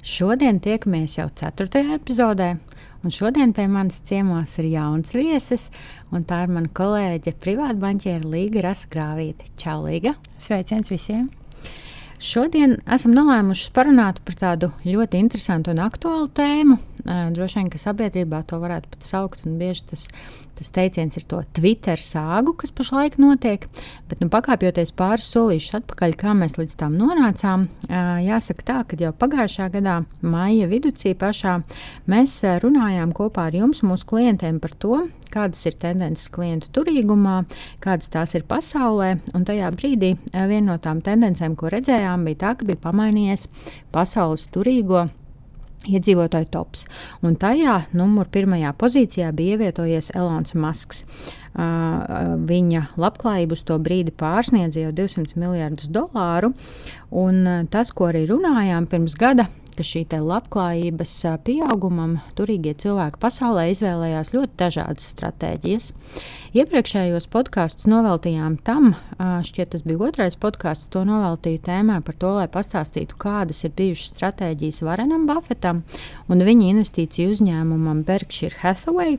Šodien tiekamies jau 4. epizodē, un šodien pie manis ciemos ir jauns viesis, un tā ir mana kolēģe, privātbanķiera Līga Rasgrāvīte. Čau, Līga! Sveiciens visiem! Šodien esam nolēmuši parunāt par tādu ļoti interesantu un aktuālu tēmu. Droši vien, ka sabiedrībā to varētu pat saukt, un bieži tas, tas teiciens ir to Twitter sāgu, kas pašlaik notiek. Bet, nu, pakāpjoties pāris solīšus atpakaļ, kā mēs līdz tam nonācām, jāsaka tā, ka jau pagājušā gadā, maija vidū pašā, mēs runājām kopā ar jums, mūsu klientiem, par to, kādas ir tendences klientu turīgumā, kādas tās ir pasaulē. Un tajā brīdī eh, viena no tām tendencēm, ko redzējām, bija tā, ka bija pamainījies pasaules turīgo iedzīvotāju tops. Un tajā numur pirmajā pozīcijā bija ievietojies Elonas Masks. Uh, viņa labklājība uz to brīdi pārsniedza jau 200 miljardus dolāru. Un, uh, tas, ko arī runājām pirms gada, ka šī labklājības pieaugumam turīgie cilvēki pasaulē izvēlējās ļoti dažādas stratēģijas. Iepriekšējos podkāstus noveltījām tam, šķiet, tas bija otrais podkāsts, to noveltīju tēmā par to, lai pastāstītu, kādas ir bijušas stratēģijas Varenam Buffetam un viņa investīciju uzņēmumam Berkshire Hathaway.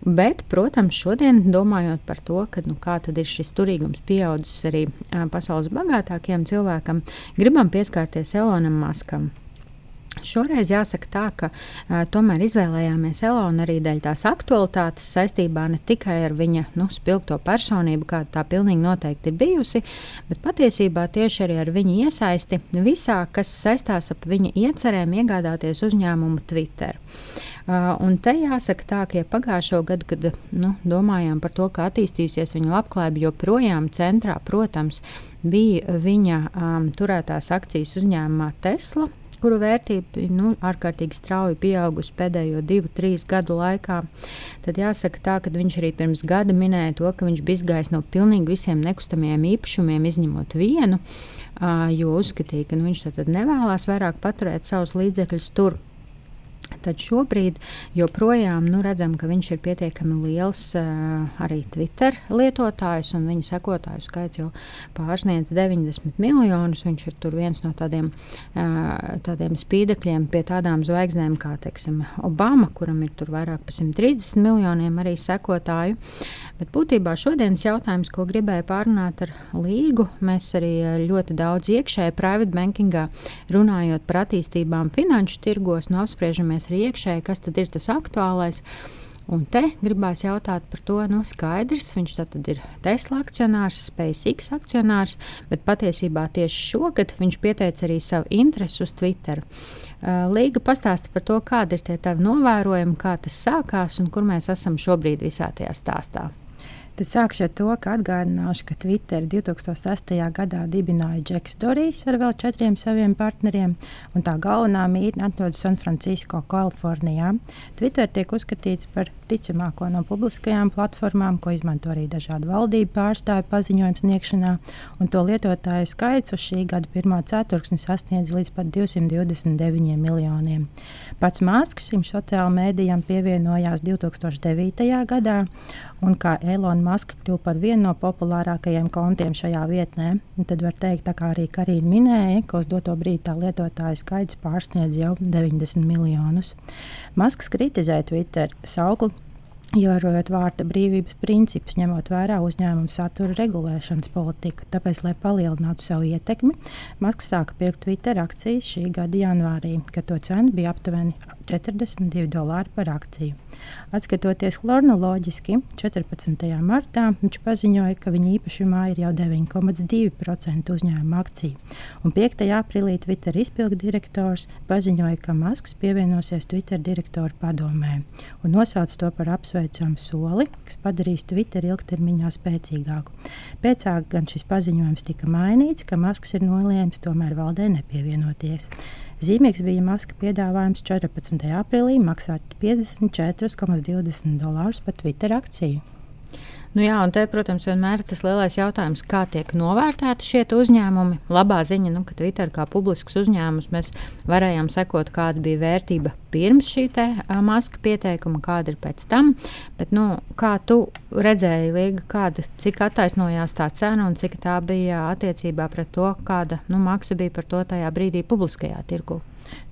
Bet, protams, šodien domājot par to, ka, nu, kā ir šis turīgums pieaudzis arī pasaules bagātākajam cilvēkam, gribam pieskarties Elonam Maskam. Šoreiz jāsaka tā, ka uh, tomēr izvēlējāmies Elonu arī dēļ tās aktualitātes saistībā ne tikai ar viņa nu, spilgto personību, kāda tā pilnīgi noteikti ir bijusi, bet patiesībā tieši arī ar viņa iesaisti visā, kas saistās ap viņa iecerēm iegādāties uzņēmumu Twitter. Uh, un te jāsaka tā, ka ja pagājušo gadu, kad nu, domājām par to, kā attīstīsies viņa labklājība, joprojām centrā, protams, bija viņa um, turētās akcijas uzņēmumā Tesla kuru vērtība nu, ārkārtīgi strauji pieaugusi pēdējo divu, trīs gadu laikā. Tad jāsaka tā, ka viņš arī pirms gada minēja to, ka viņš bija izgājis no pilnīgi visiem nekustamiem īpašumiem, izņemot vienu, jo uzskatīja, ka nu, viņš nevēlas vairāk paturēt savus līdzekļus tur. Tad šobrīd joprojām nu, redzam, ka viņš ir pietiekami liels uh, arī Twitter lietotājs, un viņa sekotāju skaits jau pārsniedz 90 miljonus. Viņš ir viens no tādiem, uh, tādiem spīdekļiem pie tādām zvaigznēm kā teiksim, Obama, kuram ir vairāk par 130 miljoniem arī sekotāju. Bet būtībā šodienas jautājums, ko gribēju pārunāt ar Līgu, mēs arī ļoti daudz iekšēji private bankingā runājot par attīstībām finanšu tirgos, nu, apspriežamies skatāmies arī iekšēji, kas tad ir tas aktuālais. Un te gribās jautāt par to, nu, skaidrs, viņš tad ir Tesla akcionārs, SpaceX akcionārs, bet patiesībā tieši šogad viņš pieteica arī savu interesi uz Twitter. Uh, Līga pastāsta par to, kādi ir tie tavi novērojumi, kā tas sākās un kur mēs esam šobrīd visā tajā stāstā. Tad sākšu ar to, ka atgādināšu, ka Twitter 2008. gadā dibināja Džeks Dorijs ar vēl četriem saviem partneriem, un tā galvenā mītne atrodas San Francisco, Kalifornijā. Twitter tiek uzskatīts par ticamāko no publiskajām platformām, ko izmanto arī dažādu valdību pārstāvju paziņojumu sniegšanā, un to lietotāju skaits uz šī gada pirmā ceturksni sasniedz līdz pat 229 miljoniem. Pats Māskis šim sociālajam mēdījam pievienojās 2009. gadā, un kā Elona Maska kļuva par vienu no populārākajiem kontiem šajā vietnē. Un tad var teikt, kā arī Karina minēja, ka uz doto brīdi tā lietotāju skaits pārsniedz jau 90 miljonus. Masks kritizē Twitter saukli Ievērojot vārda brīvības principus, ņemot vērā uzņēmuma satura regulēšanas politiku. Tāpēc, lai palielinātu savu ietekmi, Maskis sāka pirkt Twitter akcijas šī gada janvārī, kad to cena bija aptuveni 42 dolāri par akciju. Atskatoties chronoloģiski, 14. martā viņš paziņoja, ka viņa īpašumā ir jau 9,2% uzņēmuma akciju, un 5. aprīlī Twitter izpilddirektors paziņoja, ka Masks pievienosies Twitter direktoru padomē un nosauca to par apsvērumu apsveicamu soli, kas padarīs Twitter ilgtermiņā spēcīgāku. Pēc tam gan šis paziņojums tika mainīts, ka Masks ir nolēmis tomēr valdē nepievienoties. Zīmīgs bija Maska piedāvājums 14. aprīlī maksāt 54,20 dolārus par Twitter akciju. Nu jā, un te, protams, vienmēr ir tas lielais jautājums, kā tiek novērtēti šie uzņēmumi. Labā ziņa, nu, ka Twitter kā publisks uzņēmums mēs varējām sekot, kāda bija vērtība pirms šī te, uh, maska pieteikuma, kāda ir pēc tam. Bet, nu, kā tu redzēji, Līga, kāda, cik attaisnojās tā cena un cik tā bija attiecībā pret to, kāda nu, maksa bija par to tajā brīdī publiskajā tirgu?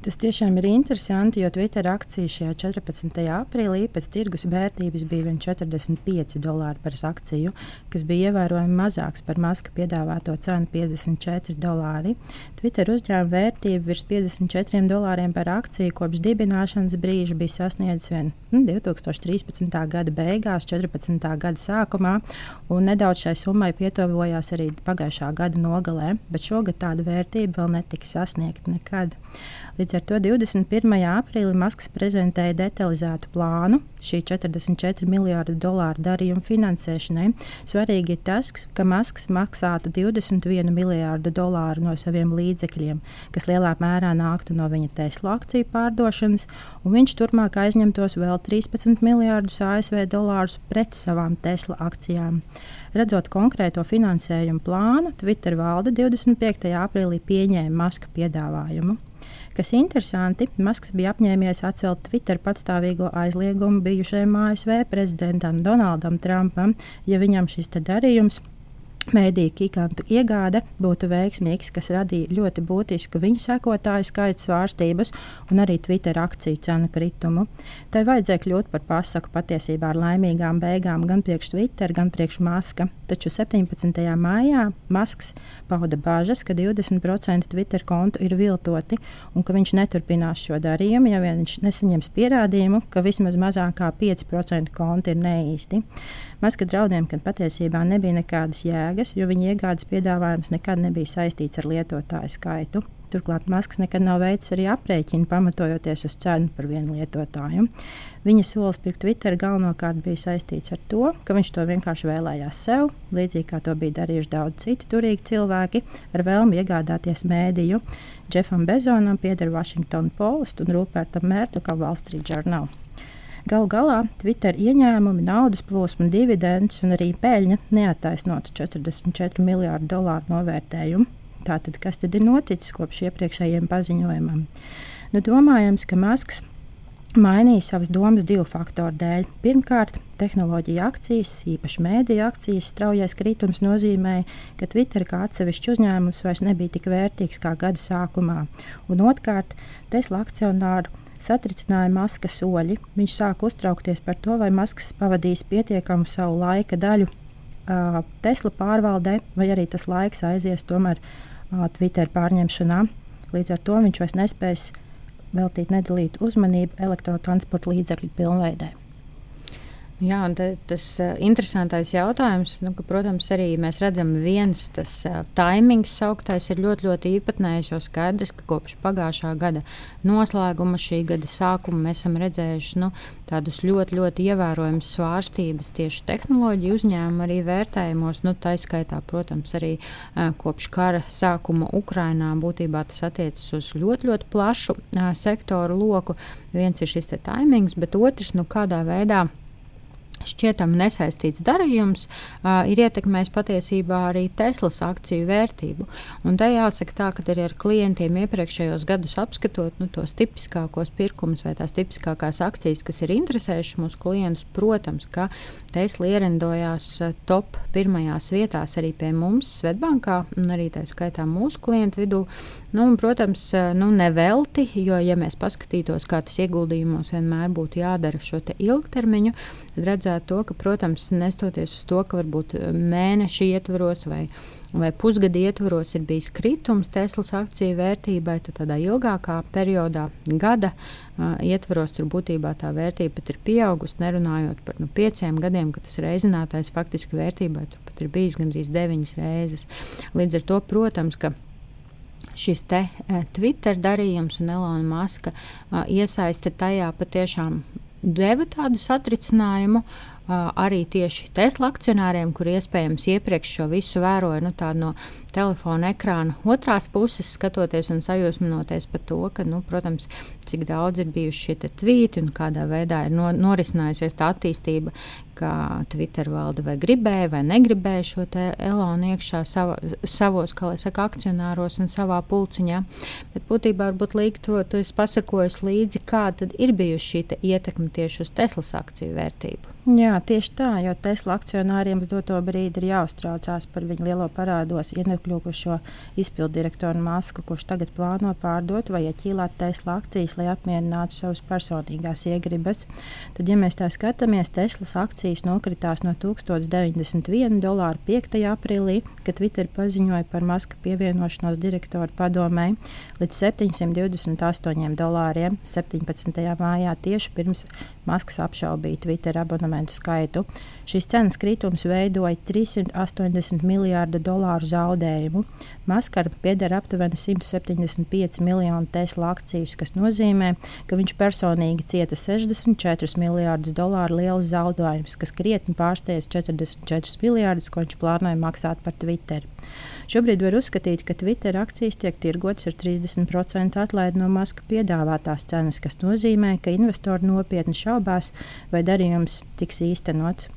Tas tiešām ir interesanti, jo Twitter akcija šajā 14. aprīlī pēc tirgus vērtības bija 45 dolāri par akciju, kas bija ievērojami mazāks par maska piedāvāto cenu 54 dolāri. Twitter uzņēmuma vērtība virs 54 dolāriem par akciju kopš dibināšanas brīža bija sasniedzis vien nu, 2013. gada beigās, 14. gada sākumā, un nedaudz šai summai pietuvojās arī pagājušā gada nogalē, bet šogad tāda vērtība vēl netika sasniegta nekad. Līdz ar to 21. aprīlī Masks prezentēja detalizētu plānu šī 44 miljardu dolāru darījuma finansēšanai. Svarīgi ir tas, ka Masks maksātu 21 miljardu dolāru no saviem līdzekļiem, kas lielā mērā nāktu no viņa Tesla akciju pārdošanas, un viņš turpmāk aizņemtos vēl 13 miljardus ASV dolārus pret savām Tesla akcijām. Redzot konkrēto finansējumu plānu, Twitter valde 25. aprīlī pieņēma Maska piedāvājumu. Kas interesanti, Masks bija apņēmies atcelt Twitter patstāvīgo aizliegumu bijušajam ASV prezidentam Donaldam Trumpam, ja viņam šis darījums Mēdīņu gigantu iegāde būtu veiksmīgs, kas radīja ļoti būtisku viņu sekotāju skaita svārstības un arī Twitter akciju cenu kritumu. Tai vajadzēja kļūt par pasaku patiesībā ar laimīgām beigām gan priekš Twitter, gan priekš Maska. Taču 17. maijā Masks pauda bažas, ka 20% Twitter kontu ir viltoti un ka viņš neturpinās šo darījumu, ja vien viņš nesaņems pierādījumu, ka vismaz mazāk kā 5% konti ir neīsti. Maska draudiem, ka patiesībā nebija nekādas jēgas, jo viņa iegādes piedāvājums nekad nebija saistīts ar lietotāju skaitu. Turklāt Masks nekad nav veicis arī aprēķinu, pamatojoties uz cenu par vienu lietotāju. Viņa solis pirkt Twitter galvenokārt bija saistīts ar to, ka viņš to vienkārši vēlējās sev, līdzīgi kā to bija darījuši daudz citi turīgi cilvēki, ar vēlmi iegādāties mēdīju. Jeffam Bezonam pieder Washington Post un Rupertam Mērķam Wall Street Journal. Galu galā Twitter ieņēmumi, naudas plūsma, dividends un arī peļņa neattaisnotu 44 miljārdu dolāru novērtējumu. Tātad, kas tad ir noticis kopš iepriekšējiem paziņojumiem? Nu, domājams, ka Masks mainīja savas domas divu faktoru dēļ. Pirmkārt, tehnoloģija akcijas, īpaši mēdīja akcijas straujais kritums nozīmēja, ka Twitter kā atsevišķs uzņēmums vairs nebija tik vērtīgs kā gada sākumā. Un otrkārt, Tesla akcionāru satricināja Maska soļi. Viņš sāka uztraukties par to, vai Masks pavadīs pietiekamu savu laika daļu uh, Tesla pārvaldē, vai arī tas laiks aizies tomēr uh, Twitter pārņemšanā. Līdz ar to viņš vairs nespēs veltīt nedalītu uzmanību elektrotransporta līdzekļu pilnveidē. Jā, un te, tas uh, interesantais jautājums, nu, ka, protams, arī mēs redzam, viens tas uh, taimings sauktais ir ļoti, ļoti īpatnējs, jo skaidrs, ka kopš pagājušā gada noslēguma, šī gada sākuma mēs esam redzējuši nu, tādus ļoti, ļoti ievērojamus svārstības tieši tehnoloģiju uzņēmumu arī vērtējumos. Nu, tā izskaitā, protams, arī uh, kopš kara sākuma Ukrainā būtībā tas attiecas uz ļoti, ļoti plašu uh, sektoru loku. Viens ir šis taimings, bet otrs, nu, kādā veidā šķietami nesaistīts darījums uh, ir ietekmējis patiesībā arī Teslas akciju vērtību. Un te jāsaka tā, ka arī ar klientiem iepriekšējos gadus apskatot nu, tos tipiskākos pirkumus vai tās tipiskākās akcijas, kas ir interesējušas mūsu klientus, protams, ka Tesla ierindojās top pirmajās vietās arī pie mums Svetbankā un arī tā skaitā mūsu klientu vidū. Nu, un, protams, nu, nevelti, jo, ja mēs paskatītos, kā tas ieguldījumos vienmēr būtu jādara šo ilgtermiņu, tad redzam, redzētu to, ka, protams, nestoties uz to, ka varbūt eh, mēneša ietvaros vai, vai pusgada ietvaros ir bijis kritums Teslas akciju vērtībai, tad tādā ilgākā periodā, gada uh, ietvaros, tur būtībā tā vērtība pat ir pieaugusi, nerunājot par nu, pieciem gadiem, kad tas reizinātājs faktiski vērtībai tur pat ir bijis gandrīz deviņas reizes. Līdz ar to, protams, ka šis te uh, Twitter darījums un Elona Maska iesaiste tajā patiešām deva tādu satricinājumu. Uh, arī tieši Tesla akcionāriem, kur iespējams iepriekš šo visu vēroja nu, no telefona ekrāna otrās puses, skatoties un sajūsminoties par to, ka, nu, protams, cik daudz ir bijuši šie tvīti un kādā veidā ir no, norisinājusies tā attīstība, ka Twitter valde vai gribēja vai negribēja šo elonu iekšā sava, savos, kā lai saka, akcionāros un savā pulciņā. Bet būtībā varbūt līdz to, to es pasakoju līdzi, kāda ir bijusi šī ietekme tieši uz Teslas akciju vērtību. Jā, tieši tā, jo Tesla akcionāriem uz doto brīdi ir jāuztraucās par viņu lielo parādos ienākušo izpildu direktoru Masku, kurš tagad plāno pārdot vai ieķīlāt Tesla akcijas, lai apmierinātu savas personīgās iegribas. Tad, ja mēs tā skatāmies, Teslas akcijas akcijas nokritās no 1091 dolāra 5. aprīlī, kad Twitter paziņoja par Maska pievienošanos direktoru padomē, līdz 728 dolāriem 17. mājā tieši pirms Masks apšaubīja Twitter abonementu skaitu. Šīs cenas kritums veidoja 380 miljārdu dolāru zaudējumu. Maskar pieder aptuveni 175 miljonu Tesla akcijas, kas nozīmē, ka viņš personīgi cieta 64 miljārdus dolāru liels zaudējums, kas krietni pārsteidz 44 miljārdus, ko viņš plānoja maksāt par Twitter. Šobrīd var uzskatīt, ka Twitter akcijas tiek tirgotas ar 30% atlaidi no Maska piedāvātās cenas, kas nozīmē, ka investori nopietni šaubās, vai darījums tiks īstenots.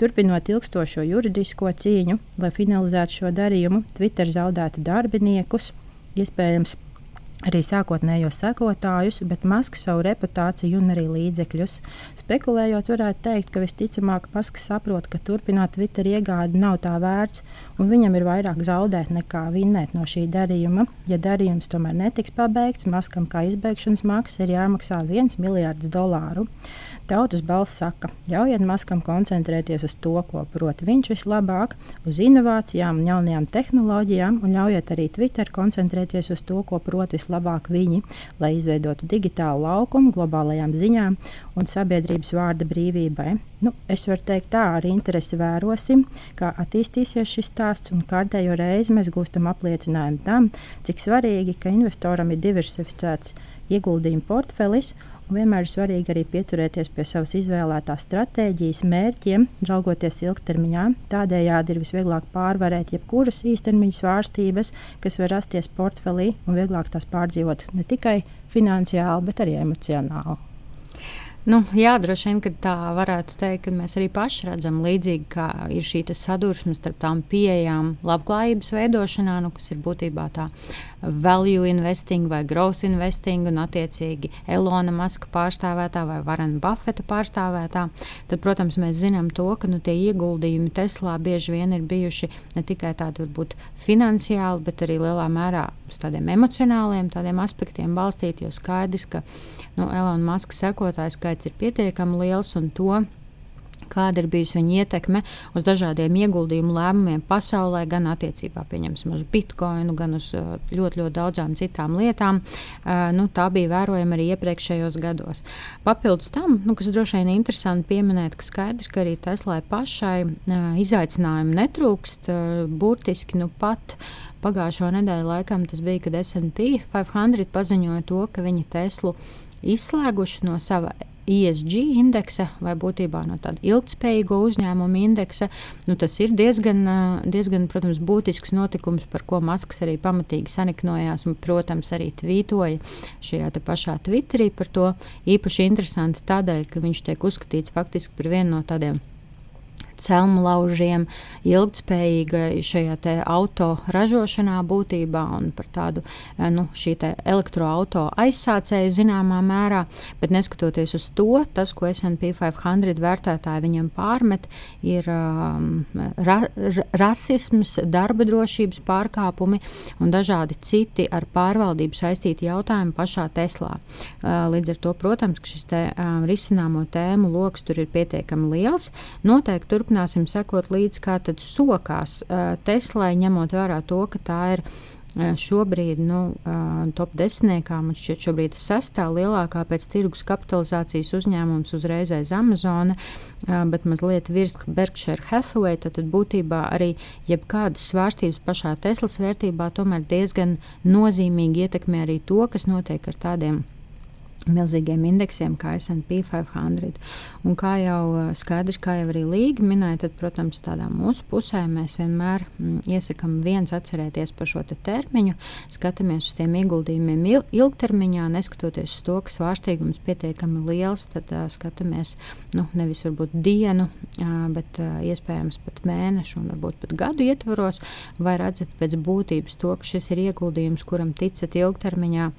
Turpinot ilgstošo juridisko cīņu, lai finalizētu šo darījumu, Twitter zaudētu darbiniekus, iespējams, arī sākotnējos sekotājus, bet Maska savu reputāciju un arī līdzekļus. Spekulējot, varētu teikt, ka visticamāk Maska saprot, ka turpināt Twitter iegādi nav tā vērts, un viņam ir vairāk zaudēt nekā vinnēt no šī darījuma. Ja darījums tomēr netiks pabeigts, Maskam kā izbeigšanas maksa ir jāmaksā 1 miljards dolāru. Tautas balss saka, ļaujiet Maskam koncentrēties uz to, ko prot viņš vislabāk, uz inovācijām un jaunajām tehnoloģijām, un ļaujiet arī Twitter koncentrēties uz to, ko prot vislabāk viņi, lai izveidotu digitālu laukumu globālajām ziņām un sabiedrības vārda brīvībai. Nu, es varu teikt, tā ar interesi vērosim, kā attīstīsies šis stāsts, un kārtējo reizi mēs gūstam apliecinājumu tam, cik svarīgi, ka investoram ir diversificēts ieguldījumu portfelis Vienmēr ir svarīgi arī pieturēties pie savas izvēlētās stratēģijas, mērķiem, raugoties ilgtermiņā. Tādējādi ir visvieglāk pārvarēt jebkuras īstermiņa svārstības, kas var rasties portfelī, un vieglāk tās pārdzīvot ne tikai finansiāli, bet arī emocionāli. Nu, jā, droši vien tā varētu teikt, ka mēs arī paši redzam līdzīgi, kā ir šī sadursme starp tām pieejām labklājības veidošanā, nu, kas ir būtībā tā value investing vai growth investing, un attiecīgi Elona Maska pārstāvētā vai Varena Buffeta pārstāvētā. Tad, protams, mēs zinām to, ka nu, tie ieguldījumi Teslā bieži vien ir bijuši ne tikai tādi varbūt finansiāli, bet arī lielā mērā uz tādiem emocionāliem tādiem aspektiem balstīti, jo skaidrs, ka nu, Elona Maska sekotāju skaits ir pietiekami liels un to kāda ir bijusi viņa ietekme uz dažādiem ieguldījumu lēmumiem pasaulē, gan attiecībā uz bitkoinu, gan uz uh, ļoti, ļoti daudzām citām lietām. Uh, nu, tā bija vērojama arī iepriekšējos gados. Papildus tam, nu, kas droši vien ir interesanti pieminēt, ka skaidrs, ka arī Teslai pašai uh, izaicinājumu netrūkst burtiski nu pat. Pagājušo nedēļu laikam tas bija, kad SP 500 paziņoja to, ka viņi Teslu izslēguši no sava ESG indeksa vai būtībā no tāda ilgspējīgo uzņēmumu indeksa. Nu, tas ir diezgan, diezgan protams, būtisks notikums, par ko Masks arī pamatīgi saniknojās un, protams, arī tvītoja šajā pašā Twitterī par to. Īpaši interesanti tādēļ, ka viņš tiek uzskatīts faktiski par vienu no tādiem celmlaužiem, ilgspējīgai šajā auto ražošanā būtībā un par tādu eh, nu, elektroautorātu aizsācēju zināmā mērā. Bet neskatoties uz to, tas, ko SP 500 vērtētāji viņam pārmet, ir um, ra rasisms, darba drošības pārkāpumi un dažādi citi ar pārvaldību saistīti jautājumi pašā Teslā. Uh, līdz ar to, protams, šis te, um, risināmo tēmu lokus tur ir pietiekami liels. Noteikti turpināt turpināsim sekot līdzi, kā tad sokās Teslai, ņemot vērā to, ka tā ir šobrīd nu, top desmitniekā, man šķiet, šobrīd sestā lielākā pēc tirgus kapitalizācijas uzņēmums uzreiz aiz Amazona, uh, bet mazliet virs Berkshire Hathaway. Tad, tad būtībā arī jebkādas svārstības pašā Teslas vērtībā tomēr diezgan nozīmīgi ietekmē arī to, kas notiek ar tādiem milzīgiem indeksiem, kā SP 500. Un kā jau skaidrs, kā jau arī Līga minēja, tad, protams, tādā mūsu pusē mēs vienmēr mm, iesakām viens atcerēties par šo te termiņu, skatāmies uz tiem ieguldījumiem il ilgtermiņā, neskatoties uz to, ka svārstīgums pietiekami liels, tad uh, skatāmies nu, nevis varbūt dienu, uh, bet uh, iespējams pat mēnešu un varbūt pat gadu ietvaros, vai redzat pēc būtības to, ka šis ir ieguldījums, kuram ticat ilgtermiņā.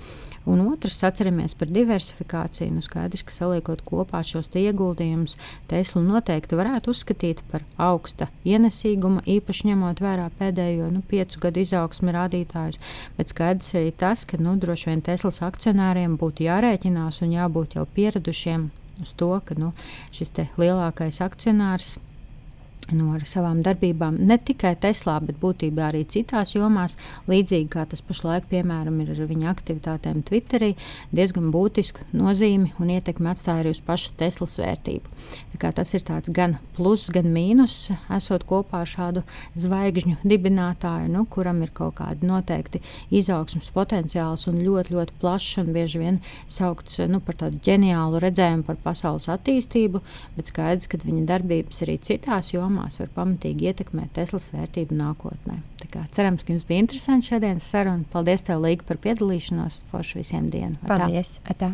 Un otrs, atceramies par diversifikāciju. Nu, skaidrs, ka saliekot kopā šos ieguldījumus, Tesla noteikti varētu uzskatīt par augsta ienesīguma, īpaši ņemot vērā pēdējo nu, piecu gadu izaugsmi rādītājus. Bet skaidrs arī tas, ka nu, droši vien Teslas akcionāriem būtu jārēķinās un jābūt jau pieradušiem uz to, ka nu, šis lielākais akcionārs no savām darbībām ne tikai Teslā, bet būtībā arī citās jomās, līdzīgi kā tas pašlaik, piemēram, ir ar viņa aktivitātēm Twitterī, diezgan būtisku nozīmi un ietekmi atstāja arī uz pašu Teslas vērtību. Tas ir gan plus, gan mīnus, esot kopā ar šādu zvaigžņu dibinātāju, nu, kuram ir kaut kādi noteikti izaugsmas potenciāls un ļoti, ļoti plašs un bieži vien saukts nu, par tādu ģeniālu redzējumu par pasaules attīstību, bet skaidrs, ka viņa darbības arī citās jomās jomās var pamatīgi ietekmēt Teslas vērtību nākotnē. Kā, cerams, ka jums bija interesanti šodienas saruna. Paldies, tev, Līga, par piedalīšanos. Forši visiem dienu. Paldies! Atā.